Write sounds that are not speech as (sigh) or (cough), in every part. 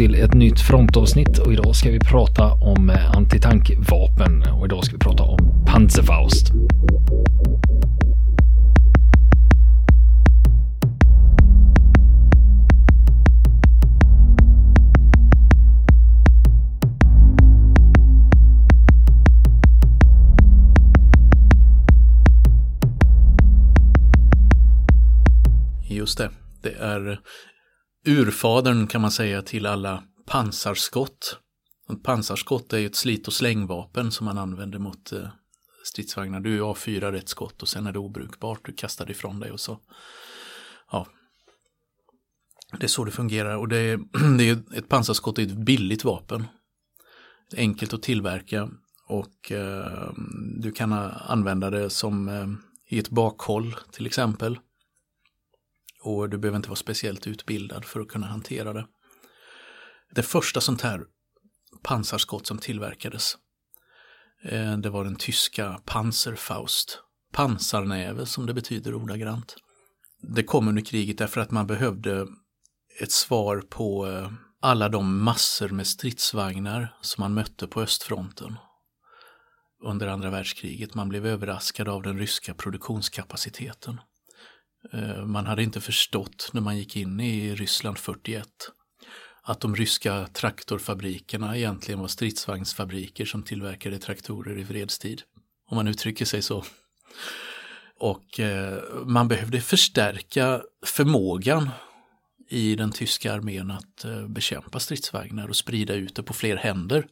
till ett nytt frontavsnitt och idag ska vi prata om eh, antitankvapen och idag ska vi prata om Panzerfaust. Just det, det är urfadern kan man säga till alla pansarskott. Ett pansarskott är ju ett slit och slängvapen som man använder mot eh, stridsvagnar. Du avfyrar ett skott och sen är det obrukbart. Du kastar det ifrån dig och så. Ja. Det är så det fungerar och det är, (clears throat) det är ett pansarskott är ett billigt vapen. Enkelt att tillverka och eh, du kan använda det som eh, i ett bakhåll till exempel. Och du behöver inte vara speciellt utbildad för att kunna hantera det. Det första sånt här pansarskott som tillverkades eh, det var den tyska Panzerfaust. Pansarnäve som det betyder ordagrant. Det kom under kriget därför att man behövde ett svar på eh, alla de massor med stridsvagnar som man mötte på östfronten under andra världskriget. Man blev överraskad av den ryska produktionskapaciteten. Eh, man hade inte förstått när man gick in i Ryssland 41 att de ryska traktorfabrikerna egentligen var stridsvagnsfabriker som tillverkade traktorer i fredstid. Om man uttrycker sig så. Och eh, man behövde förstärka förmågan i den tyska armén att eh, bekämpa stridsvagnar och sprida ut det på fler händer.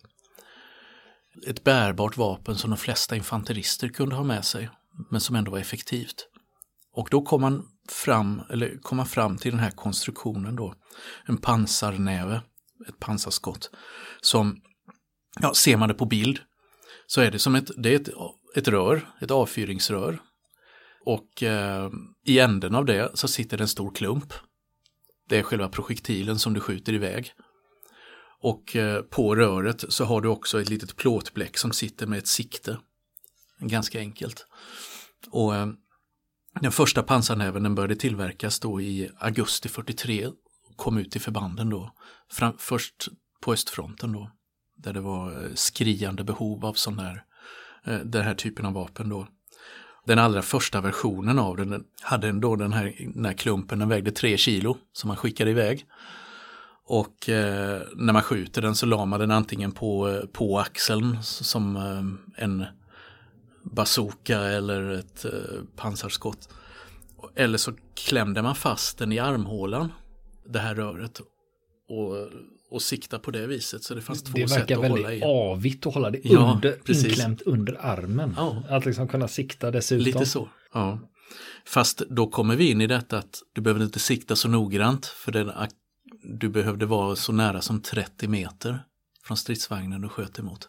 Ett bärbart vapen som de flesta infanterister kunde ha med sig men som ändå var effektivt. Och då kom man fram, eller kom man fram till den här konstruktionen då. En pansarnäve, ett pansarskott. Som, ja, ser man det på bild så är det som ett, det är ett, ett rör, ett avfyringsrör. Och eh, i änden av det så sitter det en stor klump. Det är själva projektilen som du skjuter iväg. Och eh, på röret så har du också ett litet plåtbläck som sitter med ett sikte. Ganska enkelt. Och eh, den första pansarnäven den började tillverkas då i augusti 43, kom ut i förbanden då. Fram, först på östfronten då, där det var eh, skriande behov av sån här, eh, den här typen av vapen då. Den allra första versionen av den hade då den här, den här klumpen, den vägde tre kilo som man skickade iväg. Och eh, när man skjuter den så la man den antingen på, eh, på axeln som eh, en bazooka eller ett eh, pansarskott. Eller så klämde man fast den i armhålan, det här röret. Och, och sikta på det viset. Så det fanns två det sätt att hålla i. Det verkar väldigt avigt att hålla det Ja, under, precis. inklämt under armen. Ja. Att liksom kunna sikta dessutom. Lite så. Ja. Fast då kommer vi in i detta att du behöver inte sikta så noggrant för den, du behövde vara så nära som 30 meter från stridsvagnen du sköt emot.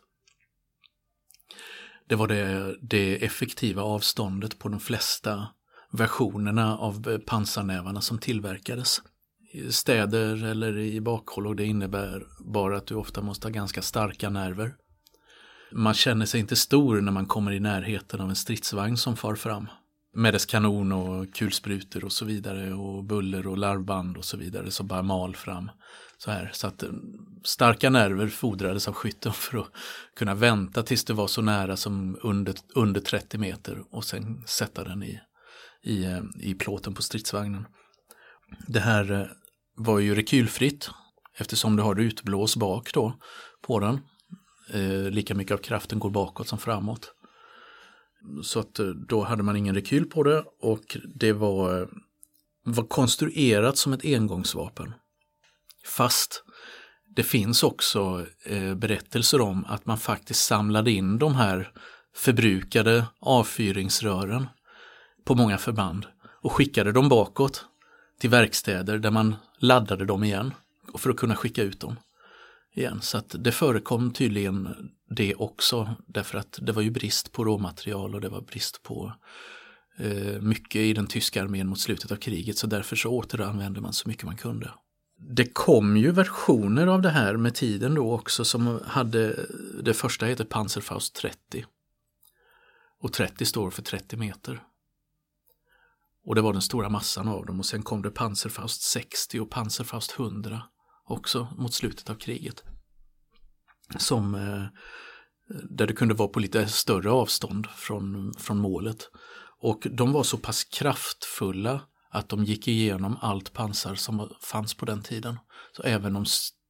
Det var det, det effektiva avståndet på de flesta versionerna av eh, pansarnävarna som tillverkades. I städer eller i bakhåll och det innebär bara att du ofta måste ha ganska starka nerver. Man känner sig inte stor när man kommer i närheten av en stridsvagn som far fram. Med dess kanon och kulsprutor och så vidare och buller och larvband och så vidare som bara mal fram. Så, här. så att eh, starka nerver fodrades av skytten för att kunna vänta tills det var så nära som under, under 30 meter och sen sätta den i, i, eh, i plåten på stridsvagnen. Det här eh, var ju rekylfritt eftersom du har utblås bak då på den. Eh, lika mycket av kraften går bakåt som framåt. Så att eh, då hade man ingen rekyl på det och det var, eh, var konstruerat som ett engångsvapen. Fast det finns också eh, berättelser om att man faktiskt samlade in de här förbrukade avfyringsrören på många förband och skickade dem bakåt till verkstäder där man laddade dem igen för att kunna skicka ut dem igen. Så att det förekom tydligen det också därför att det var ju brist på råmaterial och det var brist på eh, mycket i den tyska armén mot slutet av kriget så därför så återanvände man så mycket man kunde. Det kom ju versioner av det här med tiden då också som hade, det första heter Panzerfaust 30. Och 30 står för 30 meter. Och det var den stora massan av dem och sen kom det Panzerfaust 60 och Panzerfaust 100 också mot slutet av kriget. Som eh, där det kunde vara på lite större avstånd från, från målet. Och de var så pass kraftfulla att de gick igenom allt pansar som fanns på den tiden. Så även de,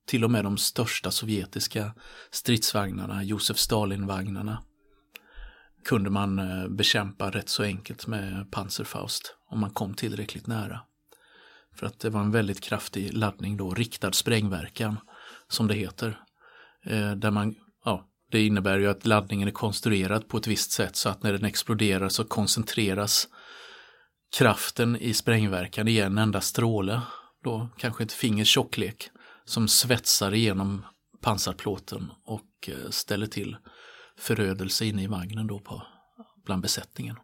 till och med de största sovjetiska stridsvagnarna, Josef Stalin-vagnarna, kunde man eh, bekämpa rätt så enkelt med Panzerfaust om man kom tillräckligt nära. För att det var en väldigt kraftig laddning då, riktad sprängverkan som det heter. Eh, där man, ja, det innebär ju att laddningen är konstruerad på ett visst sätt så att när den exploderar så koncentreras kraften i sprängverkan i en enda stråle, då kanske ett fingers tjocklek, som svetsar igenom pansarplåten och eh, ställer till förödelse inne i vagnen då på, bland besättningen.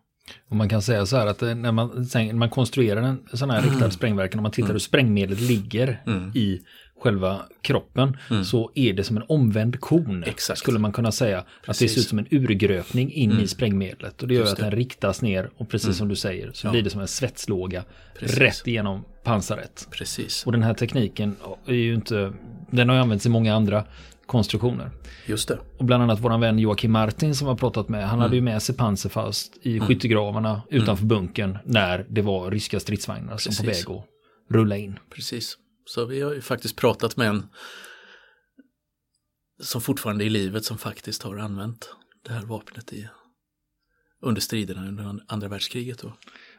Och man kan säga så här att eh, när man, när man konstruerar en sån här riktad mm. sprängverkan, om man tittar mm. hur sprängmedlet ligger mm. i själva kroppen mm. så är det som en omvänd kon. Exakt. Skulle man kunna säga. Precis. Att det ser ut som en urgröpning in mm. i sprängmedlet. Och det gör Just att den riktas ner och precis mm. som du säger så ja. blir det som en svetslåga precis. rätt igenom pansaret. Precis. Och den här tekniken är ju inte, den har ju använts i många andra konstruktioner. Just det. Och bland annat våran vän Joakim Martin som har pratat med, han mm. hade ju med sig Panzerfaust i mm. skyttegravarna utanför mm. bunkern när det var ryska stridsvagnar Precis. som på väg att rulla in. Precis. Så vi har ju faktiskt pratat med en som fortfarande är i livet som faktiskt har använt det här vapnet i, under striderna under andra världskriget. Då.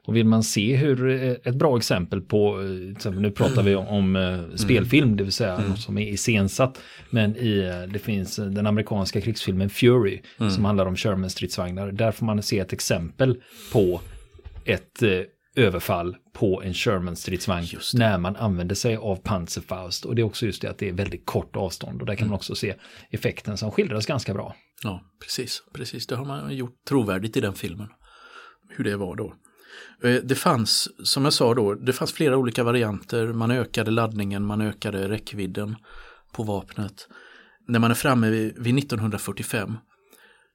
Och vill man se hur eh, ett bra exempel på, eh, nu pratar vi om, om eh, mm. spelfilm, det vill säga mm. som är iscensatt, men i, det finns den amerikanska krigsfilmen Fury mm. som handlar om Sherman stridsvagnar. Där får man se ett exempel på ett överfall på en Sherman-stridsvagn när man använder sig av Panzerfaust. Och det är också just det att det är väldigt kort avstånd och där kan mm. man också se effekten som skildras ganska bra. Ja, precis, precis. Det har man gjort trovärdigt i den filmen. Hur det var då. Eh, det fanns, som jag sa då, det fanns flera olika varianter. Man ökade laddningen, man ökade räckvidden på vapnet. När man är framme vid 1945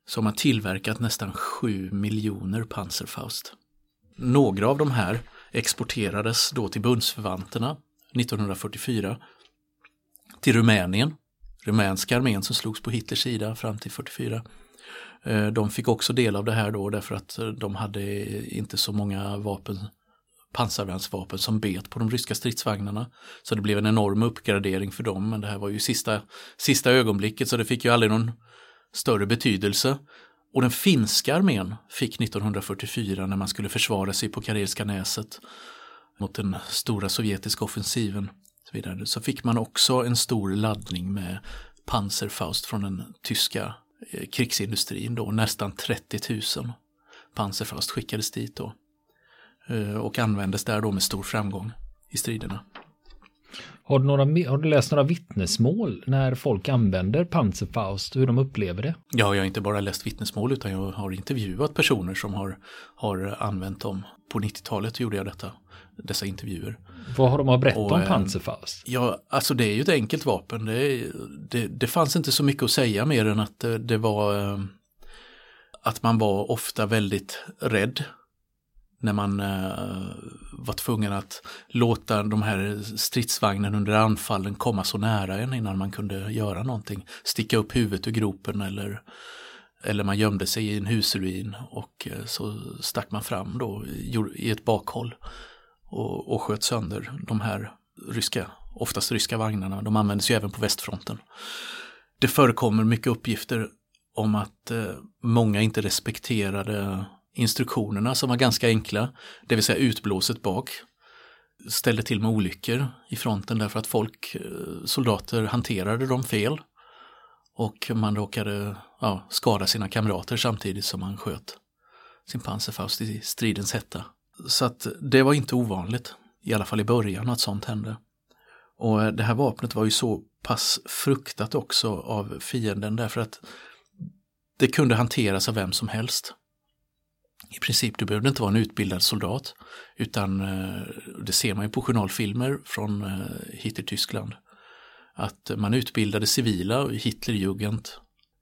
så har man tillverkat nästan 7 miljoner Panzerfaust. Några av de här exporterades då till bundsförvanterna 1944 till Rumänien, rumänska armén som slogs på Hitlers sida fram till 44. Eh, de fick också del av det här då därför att eh, de hade inte så många vapen pansarvärnsvapen som bet på de ryska stridsvagnarna. Så det blev en enorm uppgradering för dem men det här var ju sista, sista ögonblicket så det fick ju aldrig någon större betydelse. Och den finska armén fick 1944 när man skulle försvara sig på Karelska näset mot den stora sovjetiska offensiven så, vidare, så fick man också en stor laddning med Panzerfaust från den tyska Eh, krigsindustrin då, nästan 30 000 pansarfast skickades dit då eh, och användes där då med stor framgång i striderna. Har du, några, har du läst några vittnesmål när folk använder Panzerfaust, hur de upplever det? Ja, jag har inte bara läst vittnesmål utan jag har intervjuat personer som har, har använt dem. På 90-talet gjorde jag detta, dessa intervjuer. Vad har de att berätta Och, om eh, Panzerfaust? Ja, alltså det är ju ett enkelt vapen. Det, det, det fanns inte så mycket att säga mer än att det, det var eh, att man var ofta väldigt rädd när man eh, var tvungen att låta de här stridsvagnen under anfallen komma så nära en innan man kunde göra någonting. Sticka upp huvudet ur gropen eller, eller man gömde sig i en husruin och eh, så stack man fram då i ett bakhåll och, och sköt sönder de här ryska, oftast ryska vagnarna. De användes ju även på västfronten. Det förekommer mycket uppgifter om att eh, många inte respekterade instruktionerna som var ganska enkla, det vill säga utblåset bak, ställde till med olyckor i fronten därför att folk, eh, soldater hanterade dem fel och man råkade ja, skada sina kamrater samtidigt som man sköt sin pansarfaust i stridens hetta. Så att det var inte ovanligt, i alla fall i början, att sånt hände. Och eh, det här vapnet var ju så pass fruktat också av fienden därför att det kunde hanteras av vem som helst i princip, du behövde inte vara en utbildad soldat utan eh, det ser man ju på journalfilmer från eh, Hitler-Tyskland. Att man utbildade civila, Hitlerjugend,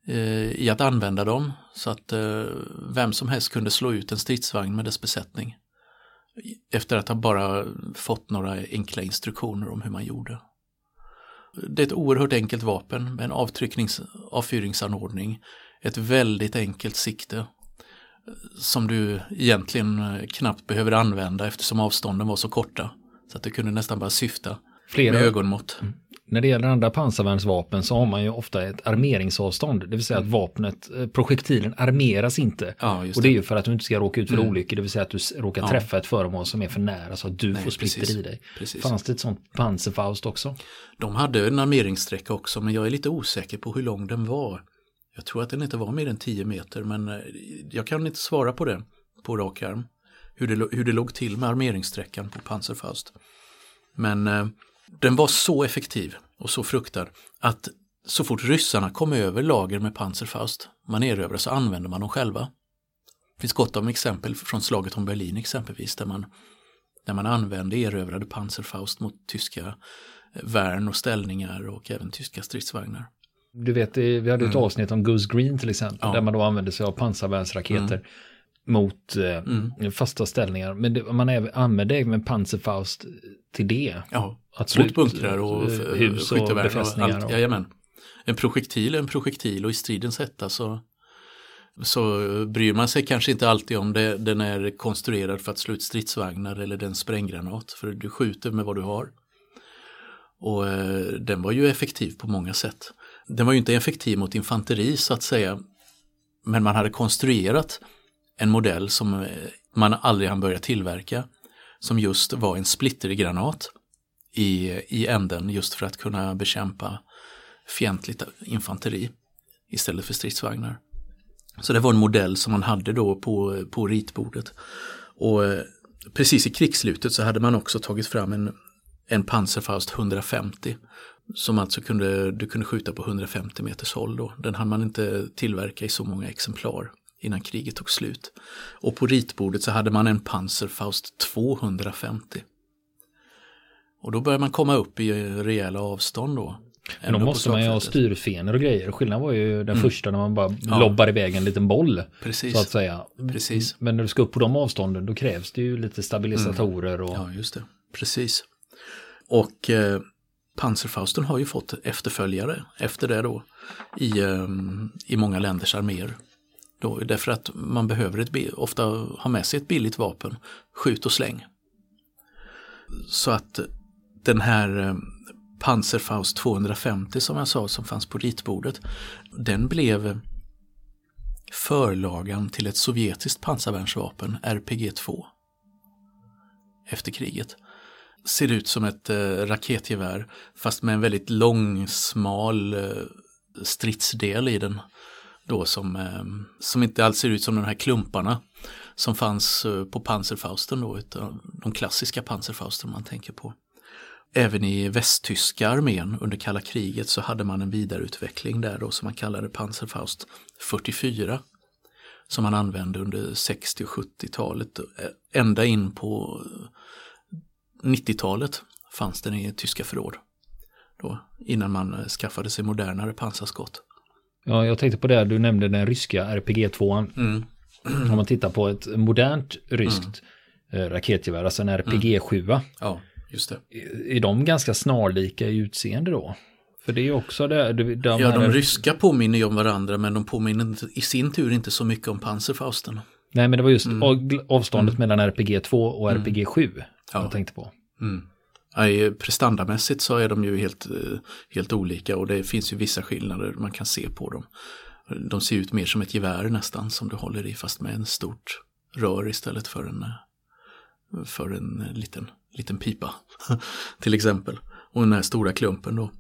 eh, i att använda dem så att vem som helst kunde slå ut en stridsvagn med dess besättning. Efter att ha bara fått några enkla instruktioner om hur man gjorde. Det är ett oerhört enkelt vapen med en avtrycknings avfyringsanordning, ett väldigt enkelt sikte som du egentligen knappt behöver använda eftersom avstånden var så korta. Så att du kunde nästan bara syfta Flera. med ögonmått. Mm. När det gäller andra pansarvärnsvapen så har man ju ofta ett armeringsavstånd, det vill säga att mm. vapnet, eh, projektilen armeras inte. Ja, det. Och det är ju för att du inte ska råka ut för mm. olyckor, det vill säga att du råkar ja. träffa ett föremål som är för nära så att du Nej, får splitter precis. i dig. Precis. Fanns det ett sånt Panzerfaust också? De hade en armeringssträcka också, men jag är lite osäker på hur lång den var. Jag tror att den inte var mer än 10 meter, men eh, jag kan inte svara på det på rak arm. Hur det, hur det låg till med armeringssträckan på Panzerfaust. Men eh, den var så effektiv och så fruktad att så fort ryssarna kom över lager med Panzerfaust, man erövrade så använde man dem själva. Det finns gott om exempel från slaget om Berlin exempelvis där man, där man använde erövrade Panzerfaust mot tyska eh, värn och ställningar och även tyska stridsvagnar. Du vet, vi hade ett mm. avsnitt om Goose Green till exempel, ja. där man då använde sig av pansarvärnsraketer. Mm mot eh, mm. fasta ställningar. Men det, man även, använder även Panzerfaust till det. Ja, att mot bunkrar och eh, hus och befästningar. Och allt, jajamän. En projektil är en projektil och i stridens hetta så, så bryr man sig kanske inte alltid om det, den är konstruerad för att slå ut stridsvagnar eller den spränggranat. För du skjuter med vad du har. Och eh, den var ju effektiv på många sätt. Den var ju inte effektiv mot infanteri så att säga. Men man hade konstruerat en modell som eh, man aldrig hann börja tillverka som just var en splittergranat i, i änden just för att kunna bekämpa fientligt infanteri istället för stridsvagnar. Så det var en modell som man hade då på, på ritbordet. Och eh, precis i krigsslutet så hade man också tagit fram en, en Panzerfaust 150 som alltså kunde, du kunde skjuta på 150 meters håll då. Den hann man inte tillverka i så många exemplar innan kriget tog slut. Och på ritbordet så hade man en Panzerfaust 250. Och då börjar man komma upp i rejäla avstånd då. Men då måste man ju ha styrfenor och grejer. Skillnaden var ju den mm. första när man bara ja. lobbar iväg en liten boll. Precis. Så att säga. Precis. Men när du ska upp på de avstånden då krävs det ju lite stabilisatorer. Och... Ja, just det. Precis. Och eh, Panzerfausten har ju fått efterföljare efter det då i, ehm, i många länders arméer. Då, därför att man behöver ett, ofta ha med sig ett billigt vapen, skjut och släng. Så att den här ehm, Panzerfaust 250 som jag sa som fanns på ritbordet, den blev förlagan till ett sovjetiskt pansarvärnsvapen, RPG-2. Efter kriget. Ser ut som ett eh, raketgevär fast med en väldigt lång, smal eh, stridsdel i den då som, eh, som inte alls ser ut som de här klumparna som fanns eh, på Panzerfausten då, utan de klassiska Panzerfausten man tänker på. Även i västtyska armén under kalla kriget så hade man en vidareutveckling där då som man kallade Panzerfaust 44 som man använde under 60 och 70-talet. Eh, ända in på 90-talet fanns den i tyska förråd. Då, innan man skaffade sig modernare pansarskott. Ja, jag tänkte på det, du nämnde den ryska RPG-2. Mm. Om man tittar på ett modernt ryskt mm. Eh, raketgevär, alltså en RPG-7. Mm. Ja, just det. Är de ganska snarlika i utseende då? För det är ju också det. De ja, de här... ryska påminner ju om varandra men de påminner i sin tur inte så mycket om Panzerfausten. Nej, men det var just mm. avståndet mm. mellan RPG-2 och RPG-7 ja. jag tänkte på. Mm. Ja, prestandamässigt så är de ju helt, eh, helt olika och det finns ju vissa skillnader man kan se på dem. De ser ut mer som ett gevär nästan som du håller i fast med en stort rör istället för en, eh, för en liten, liten pipa (laughs) till exempel. Och den här stora klumpen då.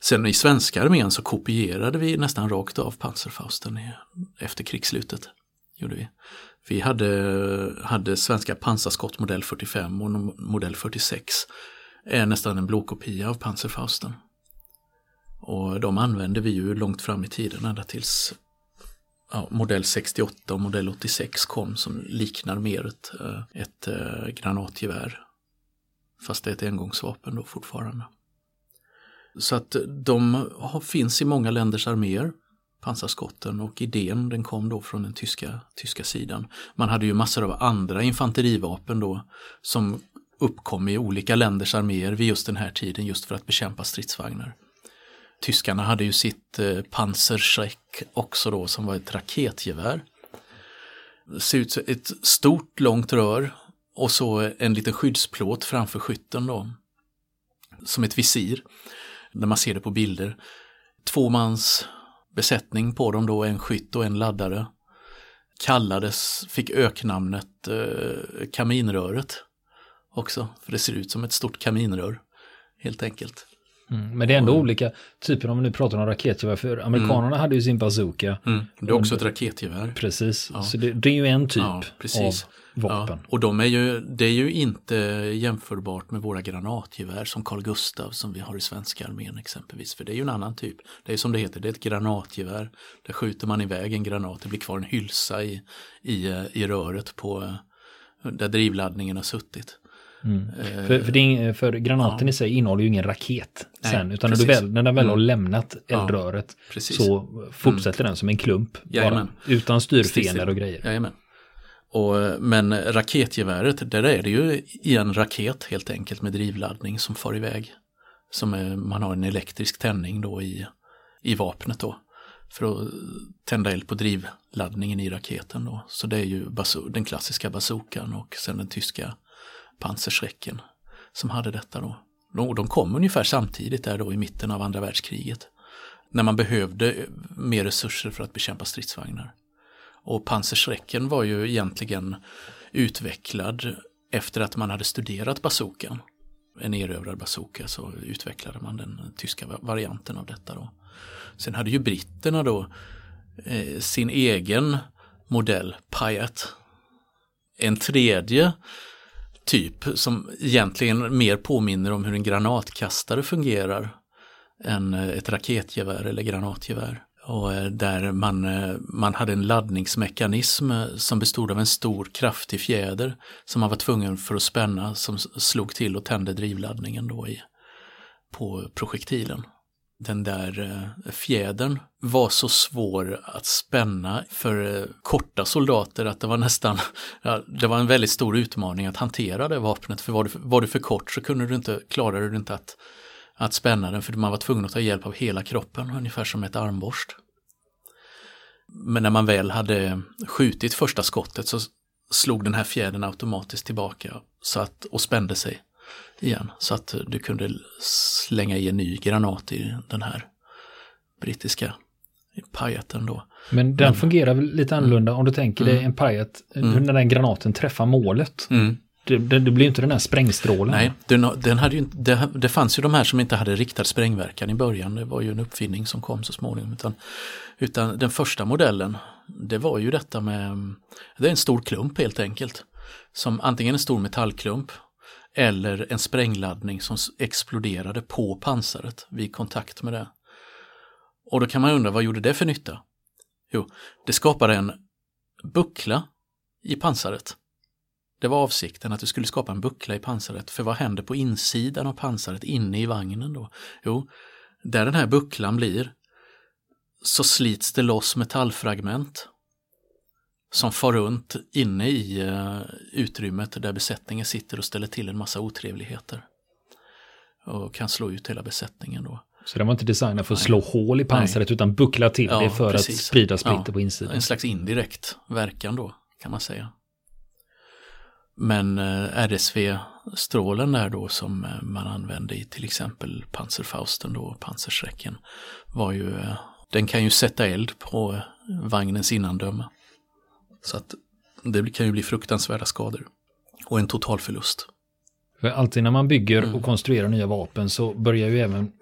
Sen i svenska armén så kopierade vi nästan rakt av Panzerfausten efter krigsslutet. Gjorde vi vi hade, hade svenska pansarskott modell 45 och modell 46 är nästan en blåkopia av Panzerfausten. Och de använde vi ju långt fram i tiden ända tills ja, modell 68 och modell 86 kom som liknar mer ett, eh, ett eh, granatgevär. Fast det är ett engångsvapen då fortfarande. Så att de finns i många länders arméer, pansarskotten och idén den kom då från den tyska, tyska sidan. Man hade ju massor av andra infanterivapen då som uppkom i olika länders arméer vid just den här tiden just för att bekämpa stridsvagnar. tyskarna hade ju sitt eh, Panzerschreck också då som var ett raketgevär. Det ser ut som ett stort långt rör och så en liten skyddsplåt framför skytten då. Som ett visir. När man ser det på bilder. Två mans besättning på dem då, en skytt och en laddare. Kallades, fick öknamnet eh, Kaminröret också. För det ser ut som ett stort kaminrör helt enkelt. Mm, men det är ändå olika typer om vi nu pratar om raketgevär. För amerikanerna mm. hade ju sin bazooka. Mm. Det är också ett raketgevär. Precis, ja. så det, det, är ju en typ ja, av vapen. Ja. Och de är ju, det är ju inte jämförbart med våra granatgevär som Carl Gustav som vi har i svenska armén exempelvis. För det är ju en annan typ. Det är som det heter, det är ett granatgevär. Där skjuter man iväg en granat, det blir kvar en hylsa i, i, i röret på där drivladdningen har suttit. Mm. Eh, för, för, det, för, granaten ja. i sig innehåller ju ingen raket Nej, sen, utan när, du väl, när den väl har mm. lämnat eldröret ja, så fortsätter mm. den som en klump. Bara, utan styrfenor och grejer. Jajamän. Och, men raketgeväret, där är det ju i en raket helt enkelt med drivladdning som far iväg. Som är, man har en elektrisk tändning då i, i vapnet då. För att tända eld på drivladdningen i raketen då. Så det är ju den klassiska bazookan och sen den tyska pansarschrecken som hade detta då. De, de kom ungefär samtidigt där då i mitten av andra världskriget. När man behövde mer resurser för att bekämpa stridsvagnar. Och pansarskräcken var ju egentligen utvecklad efter att man hade studerat bazookan. En erövrad bazooka så utvecklade man den tyska varianten av detta då. Sen hade ju britterna då eh, sin egen modell, Pyatt. En tredje typ som egentligen mer påminner om hur en granatkastare fungerar än eh, ett raketgevär eller granatgevär. Och eh, där man, eh, man hade en laddningsmekanism eh, som bestod av en stor kraftig fjäder som man var tvungen för att spänna som slog till och tände drivladdningen då i, på projektilen den där fjädern var så svår att spänna för korta soldater att det var nästan, (laughs) ja, det var en väldigt stor utmaning att hantera det vapnet. För var du, var du för kort så kunde du inte, klarade du inte att, att spänna den för man var tvungen att ta hjälp av hela kroppen, ungefär som ett armborst. Men när man väl hade skjutit första skottet så slog den här fjädern automatiskt tillbaka så att, och spände sig igen. Så att du kunde slänga i en ny granat i den här brittiska pajaten då. Men den Men, fungerar väl lite annorlunda mm, om du tänker dig mm, en pajat, mm, när den granaten träffar målet. Mm. Det, det, det, blir inte den här sprängstrålen. Nej, den, den hade ju, det, det fanns ju de här som inte hade riktad sprängverkan i början. Det var ju en uppfinning som kom så småningom. Utan, utan den första modellen, det var ju detta med, det är en stor klump helt enkelt. Som antingen en stor metallklump eller en sprängladdning som exploderade på pansaret vid kontakt med det. Och då kan man undra, vad gjorde det för nytta? Jo, det skapade en buckla i pansaret. Det var avsikten att det skulle skapa en buckla i pansaret, för vad händer på insidan av pansaret inne i vagnen då? Jo, där den här bucklan blir så slits det loss metallfragment som far runt inne i uh, utrymmet där besättningen sitter och ställer till en massa otrevligheter. Och kan slå ut hela besättningen då. Så den var inte designad för att slå hål i pansaret Nej. utan buckla till ja, det för precis. att sprida splitter ja, på insidan. En slags indirekt verkan då kan man säga. Men eh, RSV-strålen där då som eh, man använde i till exempel Panzerfausten då, Panzerschrecken, var ju, eh, den kan ju sätta eld på vagnens innandöme. Så att det kan ju bli fruktansvärda skador och en total förlust. För alltid när man bygger mm. och konstruerar nya vapen så börjar ju även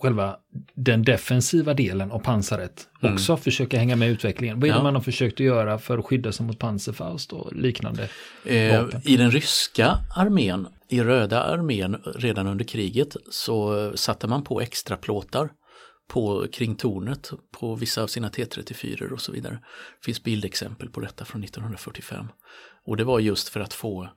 själva den defensiva delen av pansaret mm. också försöka hänga med utvecklingen. Vad är det man har försökt att göra för att skydda sig mot panserfaust och liknande eh? I den ryska armén, i röda armén redan under kriget så satte man på extra plåtar på, kring tornet på vissa av sina T34 och så vidare. Det finns bildexempel på detta från 1945. Och det var just för att få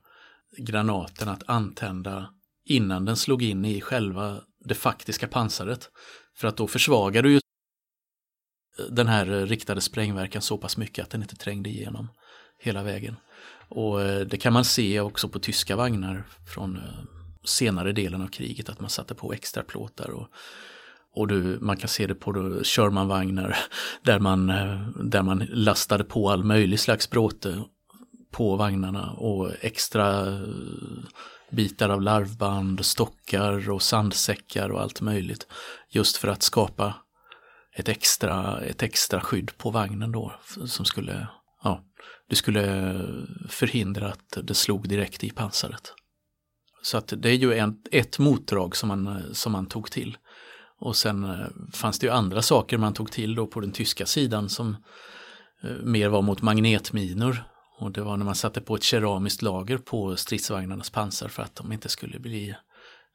granaten att antända innan den slog in i själva det faktiska pansaret. För att då försvagar du ju den här riktade sprängverkan så pass mycket att den inte trängde igenom hela vägen. Och eh, det kan man se också på tyska vagnar från eh, senare delen av kriget att man satte på extra plåtar och Och du, man kan se det på Sherman-vagnar (laughs) där man, eh, där man lastade på all möjlig slags bråte på vagnarna och extra bitar av larvband, stockar och sandsäckar och allt möjligt. Just för att skapa ett extra, ett extra skydd på vagnen då som skulle, ja, det skulle förhindra att det slog direkt i pansaret. Så att det är ju en, ett motdrag som man, som man tog till. Och sen eh, fanns det ju andra saker man tog till då på den tyska sidan som eh, mer var mot magnetminor. Och det var när man satte på ett keramiskt lager på stridsvagnarnas pansar för att de inte skulle bli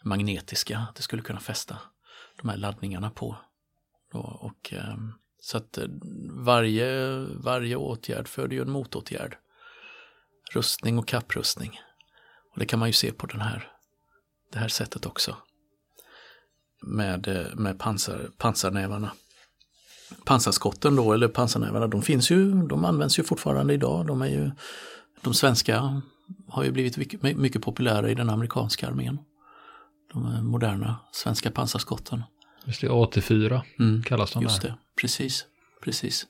magnetiska, att det skulle kunna fästa de här laddningarna på. Och, ehm, så att eh, varje, varje åtgärd föder ju en motåtgärd. Rustning och kapprustning. Och det kan man ju se på den här, det här sättet också med, eh, med pansar, pansarnävarna. Pansarskotten då, eller pansarnävarna, de finns ju, de används ju fortfarande idag. De är ju, de svenska har ju blivit mycket, mycket populära i den amerikanska armén. De moderna svenska pansarskotten. Just det, AT4 mm, kallas de Just där. det, precis, precis.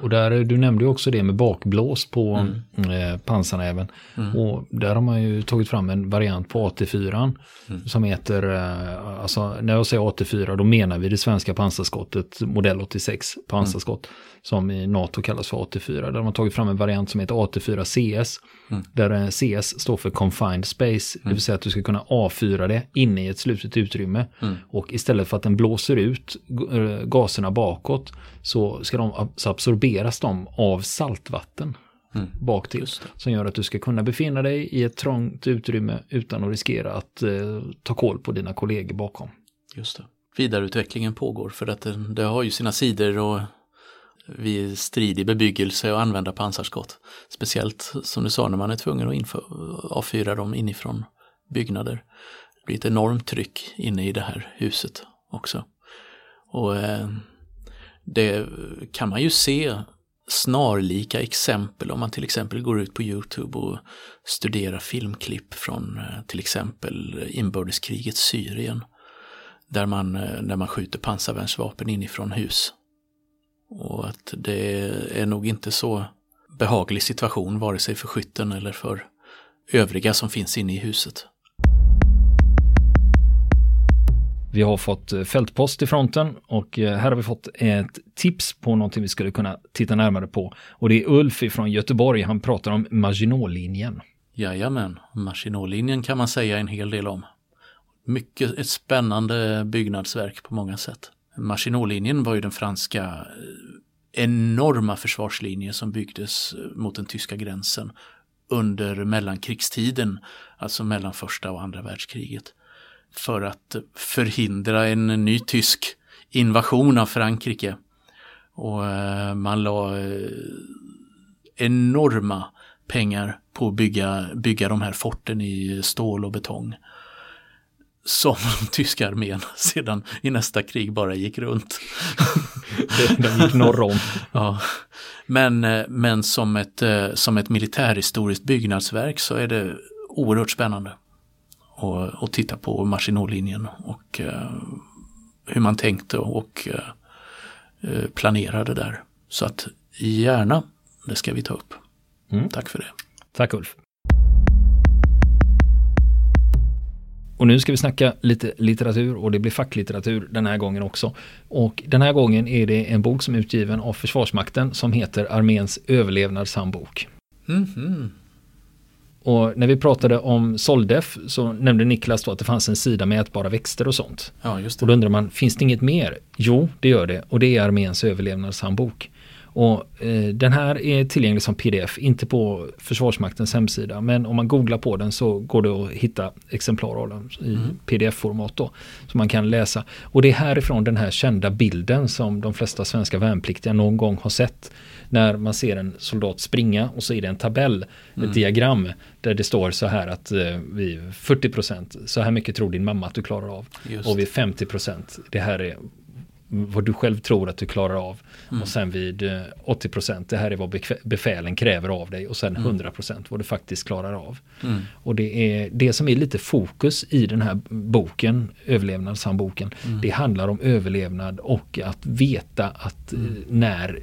Och där, du nämnde ju också det med bakblås på mm. eh, pansarnäven. Mm. Och där har man ju tagit fram en variant på AT4 mm. som heter, eh, alltså när jag säger AT4 då menar vi det svenska pansarskottet modell 86 pansarskott mm. som i NATO kallas för AT4. Där har man tagit fram en variant som heter AT4 CS. Mm. Där CS står för Confined Space, det vill mm. säga att du ska kunna avfyra det inne i ett slutet utrymme. Och istället för att den blåser ut eh, gaserna bakåt så ska de så absorberas de av saltvatten mm. bak till. Som gör att du ska kunna befinna dig i ett trångt utrymme utan att riskera att eh, ta koll på dina kollegor bakom. Just det. Vidareutvecklingen pågår för att det, det har ju sina sidor och vid stridig bebyggelse och använda pansarskott. Speciellt som du sa när man är tvungen att inför, avfyra dem inifrån byggnader. Det blir ett enormt tryck inne i det här huset också. Och eh, det kan man ju se snarlika exempel om man till exempel går ut på Youtube och studerar filmklipp från eh, till exempel inbördeskrigets Syrien. Där man, eh, där man skjuter pansarvärnsvapen inifrån hus. Och att det är nog inte så behaglig situation vare sig för skytten eller för övriga som finns inne i huset. Vi har fått eh, fältpost i fronten och eh, här har vi fått ett tips på någonting vi skulle kunna titta närmare på. Och det är Ulf från Göteborg, han pratar om Maginotlinjen. Jajamän, Maginotlinjen kan man säga en hel del om. Mycket ett spännande byggnadsverk på många sätt. Maginotlinjen var ju den franska eh, enorma försvarslinje som byggdes mot den tyska gränsen under mellankrigstiden, alltså mellan första och andra världskriget för att förhindra en ny tysk invasion av Frankrike. Och eh, man la eh, enorma pengar på att bygga, bygga de här forten i stål och betong. Som (laughs) tyska armén sedan i nästa krig bara gick runt. de gick norr om. (laughs) ja. Men, eh, men som, ett, som ett militärhistoriskt byggnadsverk så är det oerhört spännande och, och titta på Maginotlinjen och eh, hur man tänkte och eh, eh, planerade där. Så att gärna, det ska vi ta upp. Mm. Tack för det. Tack Ulf. Och nu ska vi snacka lite litteratur och det blir facklitteratur den här gången också. Och den här gången är det en bok som är utgiven av Försvarsmakten som heter Arméns överlevnadshandbok. Mm -hmm. Och när vi pratade om Soldef så nämnde Niklas då att det fanns en sida med ätbara växter och sånt. Ja. Och då undrar man, finns det inget mer? Jo, det gör det. Och det är arméns överlevnadshandbok. Och eh, den här är tillgänglig som pdf, inte på Försvarsmaktens hemsida. Men om man googlar på den så går det att hitta exemplar av den i mm. pdf-format då. Som man kan läsa. Och det är härifrån den här kända bilden som de flesta svenska värnpliktiga någon gång har sett när man ser en soldat springa och så är det en tabell, mm. ett diagram där det står så här att eh, vi 40% så här mycket tror din mamma att du klarar av. Just. Och vid 50% det här är vad du själv tror att du klarar av. Mm. Och sen vid 80% eh, det här är vad befälen kräver av dig och sen 100% mm. vad du faktiskt klarar av. Mm. Och det är det som är lite fokus i den här boken, överlevnadshandboken. Mm. Det handlar om överlevnad och att veta att mm. eh, när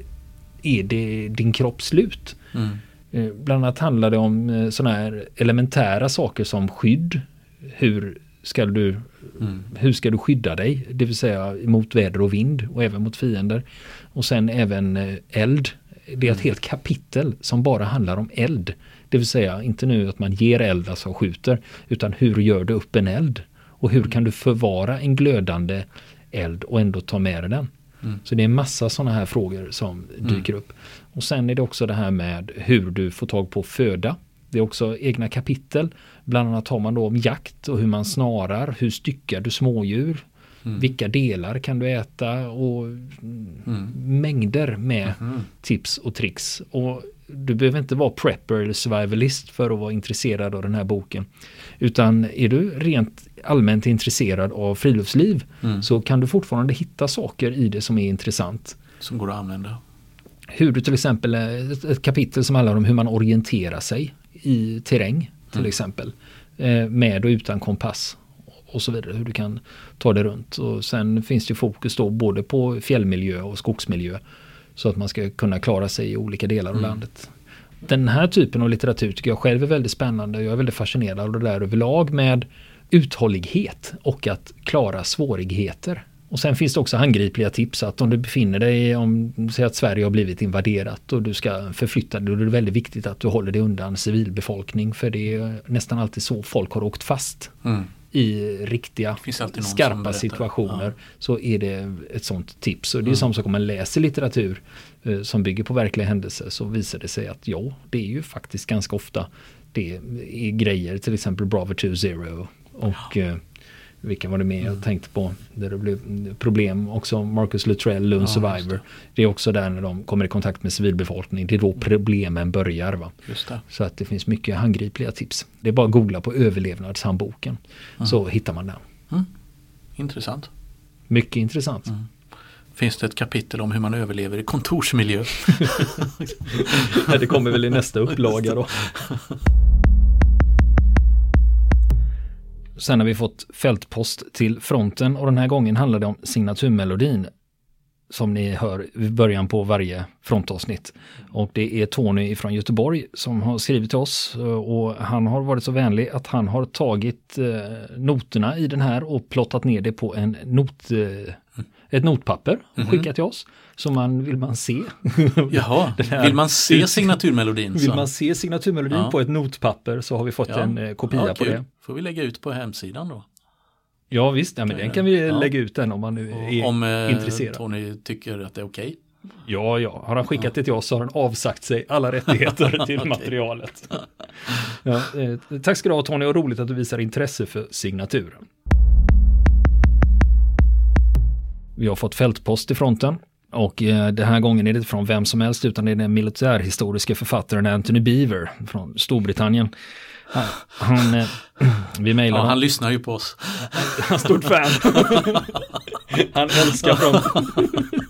är det din kropp slut. Mm. Eh, bland annat handlar det om sådana här elementära saker som skydd. Hur ska du, mm. hur ska du skydda dig? Det vill säga mot väder och vind och även mot fiender. Och sen även eh, eld. Det är ett mm. helt kapitel som bara handlar om eld. Det vill säga inte nu att man ger eld, alltså skjuter, utan hur gör du upp en eld? Och hur kan du förvara en glödande eld och ändå ta med dig den? Mm. Så det är massa sådana här frågor som mm. dyker mm. upp. Och sen är det också det här med hur du får tag på föda. Det är också egna kapitel. Bland annat har man då om jakt och hur man snarar, hur styckar du smådjur, mm. vilka delar kan du äta och mm. mängder med mm. tips och tricks. Och du behöver inte vara prepper eller survivalist för att vara intresserad av den här boken. Utan är du rent allmänt intresserad av friluftsliv mm. så kan du fortfarande hitta saker i det som är intressant. Som går att använda. Hur du till exempel, ett, ett kapitel som handlar om hur man orienterar sig i terräng till mm. exempel. Eh, med och utan kompass och så vidare, hur du kan ta det runt. Och sen finns det fokus då både på fjällmiljö och skogsmiljö. Så att man ska kunna klara sig i olika delar av mm. landet. Den här typen av litteratur tycker jag själv är väldigt spännande. Jag är väldigt fascinerad av det där överlag med uthållighet och att klara svårigheter. Och sen finns det också handgripliga tips att om du befinner dig, om säg att Sverige har blivit invaderat och du ska förflytta dig, då är det väldigt viktigt att du håller dig undan civilbefolkning för det är nästan alltid så folk har åkt fast. Mm. i riktiga skarpa situationer ja. så är det ett sånt tips. Och det är mm. som sak om man läser litteratur eh, som bygger på verkliga händelser så visar det sig att ja, det är ju faktiskt ganska ofta det är grejer, till exempel Bravo 2 Zero och ja. Vilka var det mer jag mm. tänkte på? Där det blev problem också. Marcus Luttrell, Lone ja, Survivor. Det. det. är också där när de kommer i kontakt med civilbefolkning. Det är då mm. problemen börjar. Va? Så att det finns mycket handgripliga tips. Det är bara att googla på överlevnadshandboken. Mm. Så hittar man den. Mm. Intressant. Mycket intressant. Mm. Finns det ett kapitel om hur man överlever i kontorsmiljö? (laughs) det kommer väl i nästa upplaga då. (laughs) Sen har vi fått fältpost till fronten och den här gången handlar det om signaturmelodin som ni hör i början på varje frontavsnitt. Och det är Tony från Göteborg som har skrivit till oss eh, och han har varit så vänlig att han har tagit eh, noterna i den här och plottat ner det på en not, eh, ett notpapper mm skickat till oss. Så man, vill man se. (laughs) Jaha, vill man se signaturmelodin? Vill man se signaturmelodin ja. på ett notpapper så har vi fått ja. en eh, kopia ja, på det. får vi lägga ut på hemsidan då. Ja visst, ja, men den kan vi lägga ut den om man nu är om, eh, intresserad. Om Tony tycker att det är okej. Okay. Ja, ja, har han skickat det till oss så har han avsagt sig alla rättigheter (laughs) till materialet. Ja, eh, tack ska du ha Tony och roligt att du visar intresse för signaturen. Vi har fått fältpost i fronten. Och eh, den här gången är det inte från vem som helst utan det är den militärhistoriska författaren Anthony Beaver från Storbritannien. Han, eh, (clears throat) vi mejlar ja, han lyssnar ju på oss. Han (laughs) är stort fan. (laughs) han älskar fronten. (laughs)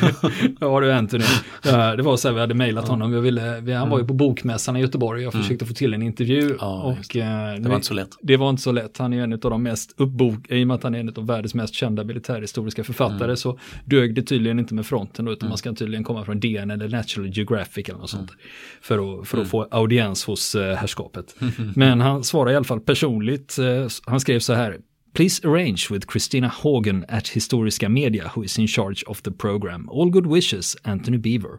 (laughs) ja du Anthony. Det var så här, vi hade mejlat honom. Jag ville, han var ju på bokmässan i Göteborg och jag mm. försökte få till en intervju. Ja, och, eh, det var inte så lätt. Det var inte så lätt. Han är en av de mest uppbok, i och med att han är en av världens mest kända militärhistoriska författare mm. så dög det tydligen inte med fronten utan mm. man ska tydligen komma från DN eller National Geographic eller något sånt. Mm. För att, för att mm. få audiens hos uh, herrskapet. (laughs) Men han svarar i alla fall personligt. Uh, han skrev så här. Please arrange with Christina Hagen at Historiska Media who is in charge of the program. All good wishes, Anthony Beaver.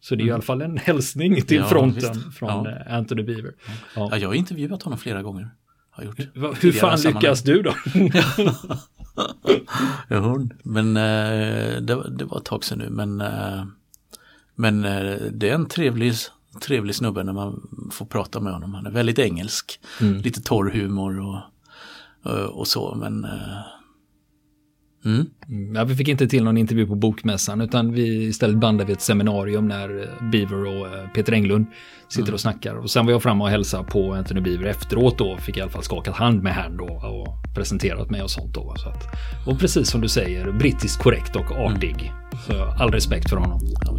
Så det är mm. i alla fall en hälsning till ja, fronten visst. från ja. Eh, Anthony Beaver. Ja. ja. jag har intervjuat honom flera gånger. Har gjort Hur fan lyckas du då? (laughs) jo, men eh, det, det, var ett tag sedan nu. Men, eh, men det är en trevlig, trevlig snubbe när man får prata med honom. Han är väldigt engelsk. Mm. Lite torr humor och och så men eh, Mm. Ja, vi fick inte till någon intervju på Bokmässan utan vi istället bandade vi ett seminarium när Beaver och Peter Englund sitter mm. och snackar. Och sen var jag framme och hälsade på Anthony Beaver efteråt då. Fick i alla fall skakat hand med han då och presenterat mig och sånt då. Så att, och precis som du säger, brittiskt korrekt och artig. Mm. Så all respekt för honom. Ja.